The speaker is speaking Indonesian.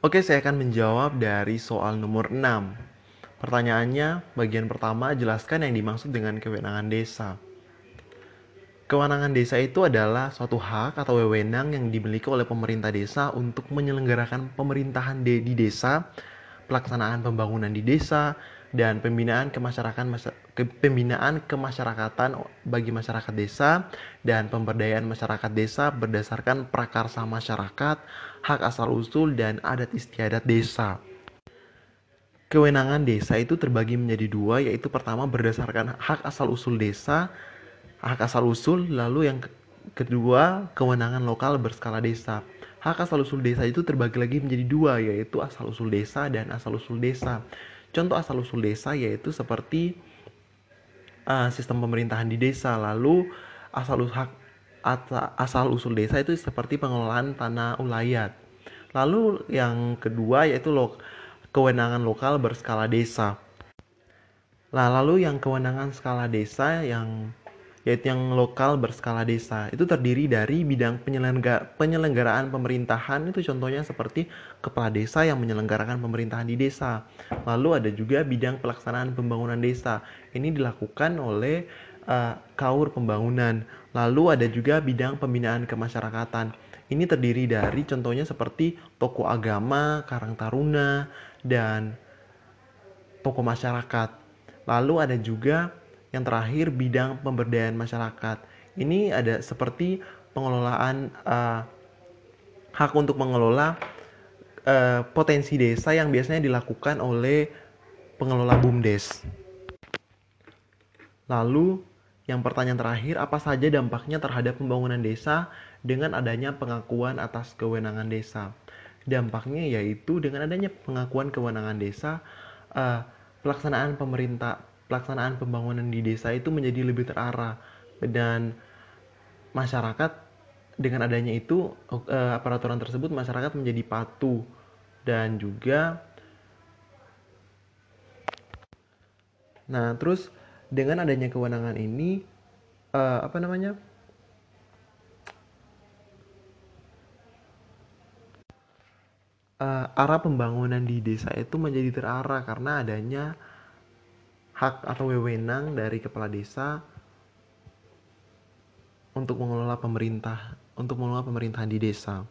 Oke, saya akan menjawab dari soal nomor 6. Pertanyaannya, bagian pertama, jelaskan yang dimaksud dengan kewenangan desa. Kewenangan desa itu adalah suatu hak atau wewenang yang dimiliki oleh pemerintah desa untuk menyelenggarakan pemerintahan di desa, pelaksanaan pembangunan di desa, dan pembinaan kemasyarakatan pembinaan kemasyarakatan bagi masyarakat desa dan pemberdayaan masyarakat desa berdasarkan prakarsa masyarakat hak asal-usul, dan adat istiadat desa. Kewenangan desa itu terbagi menjadi dua, yaitu pertama berdasarkan hak asal-usul desa, hak asal-usul, lalu yang kedua kewenangan lokal berskala desa. Hak asal-usul desa itu terbagi lagi menjadi dua, yaitu asal-usul desa dan asal-usul desa. Contoh asal-usul desa yaitu seperti uh, sistem pemerintahan di desa, lalu asal-usul hak asal usul desa itu seperti pengelolaan tanah ulayat. Lalu yang kedua yaitu lo, kewenangan lokal berskala desa. Nah, lalu yang kewenangan skala desa yang yaitu yang lokal berskala desa itu terdiri dari bidang penyelenggaraan pemerintahan itu contohnya seperti kepala desa yang menyelenggarakan pemerintahan di desa lalu ada juga bidang pelaksanaan pembangunan desa ini dilakukan oleh uh, kaur pembangunan. Lalu ada juga bidang pembinaan kemasyarakatan. Ini terdiri dari contohnya seperti toko agama, karang taruna, dan toko masyarakat. Lalu ada juga yang terakhir bidang pemberdayaan masyarakat. Ini ada seperti pengelolaan uh, hak untuk mengelola uh, potensi desa yang biasanya dilakukan oleh pengelola BUMDes. Lalu yang pertanyaan terakhir, apa saja dampaknya terhadap pembangunan desa dengan adanya pengakuan atas kewenangan desa? Dampaknya yaitu dengan adanya pengakuan kewenangan desa, uh, pelaksanaan pemerintah, pelaksanaan pembangunan di desa itu menjadi lebih terarah. Dan masyarakat dengan adanya itu uh, peraturan tersebut masyarakat menjadi patuh dan juga nah terus dengan adanya kewenangan ini uh, apa namanya? Uh, arah pembangunan di desa itu menjadi terarah karena adanya hak atau wewenang dari kepala desa untuk mengelola pemerintah untuk mengelola pemerintahan di desa.